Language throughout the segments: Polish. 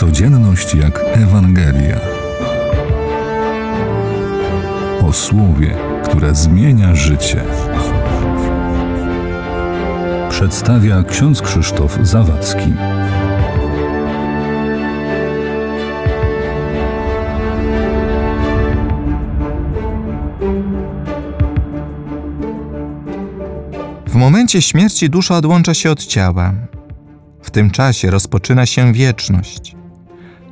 Codzienność jak Ewangelia. O słowie, które zmienia życie. Przedstawia ksiądz Krzysztof Zawadzki. W momencie śmierci dusza odłącza się od ciała. W tym czasie rozpoczyna się wieczność.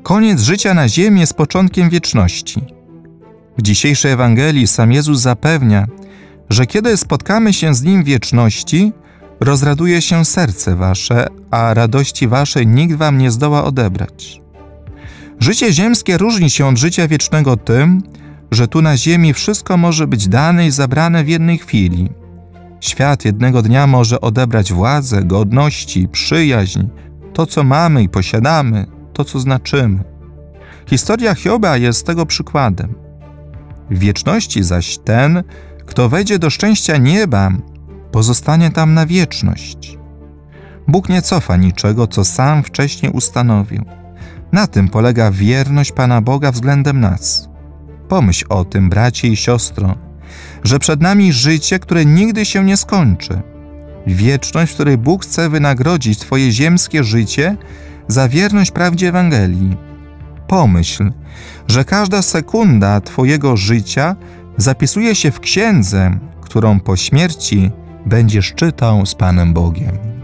Koniec życia na ziemi jest początkiem wieczności. W dzisiejszej Ewangelii sam Jezus zapewnia, że kiedy spotkamy się z Nim w wieczności, rozraduje się serce wasze, a radości waszej nikt wam nie zdoła odebrać. Życie ziemskie różni się od życia wiecznego tym, że tu na ziemi wszystko może być dane i zabrane w jednej chwili – Świat jednego dnia może odebrać władzę, godności, przyjaźń, to co mamy i posiadamy, to co znaczymy. Historia Hioba jest tego przykładem. W wieczności zaś ten, kto wejdzie do szczęścia nieba, pozostanie tam na wieczność. Bóg nie cofa niczego, co sam wcześniej ustanowił. Na tym polega wierność Pana Boga względem nas. Pomyśl o tym, bracie i siostro, że przed nami życie, które nigdy się nie skończy. Wieczność, w której Bóg chce wynagrodzić Twoje ziemskie życie za wierność prawdzie Ewangelii. Pomyśl, że każda sekunda Twojego życia zapisuje się w księdze, którą po śmierci będziesz czytał z Panem Bogiem.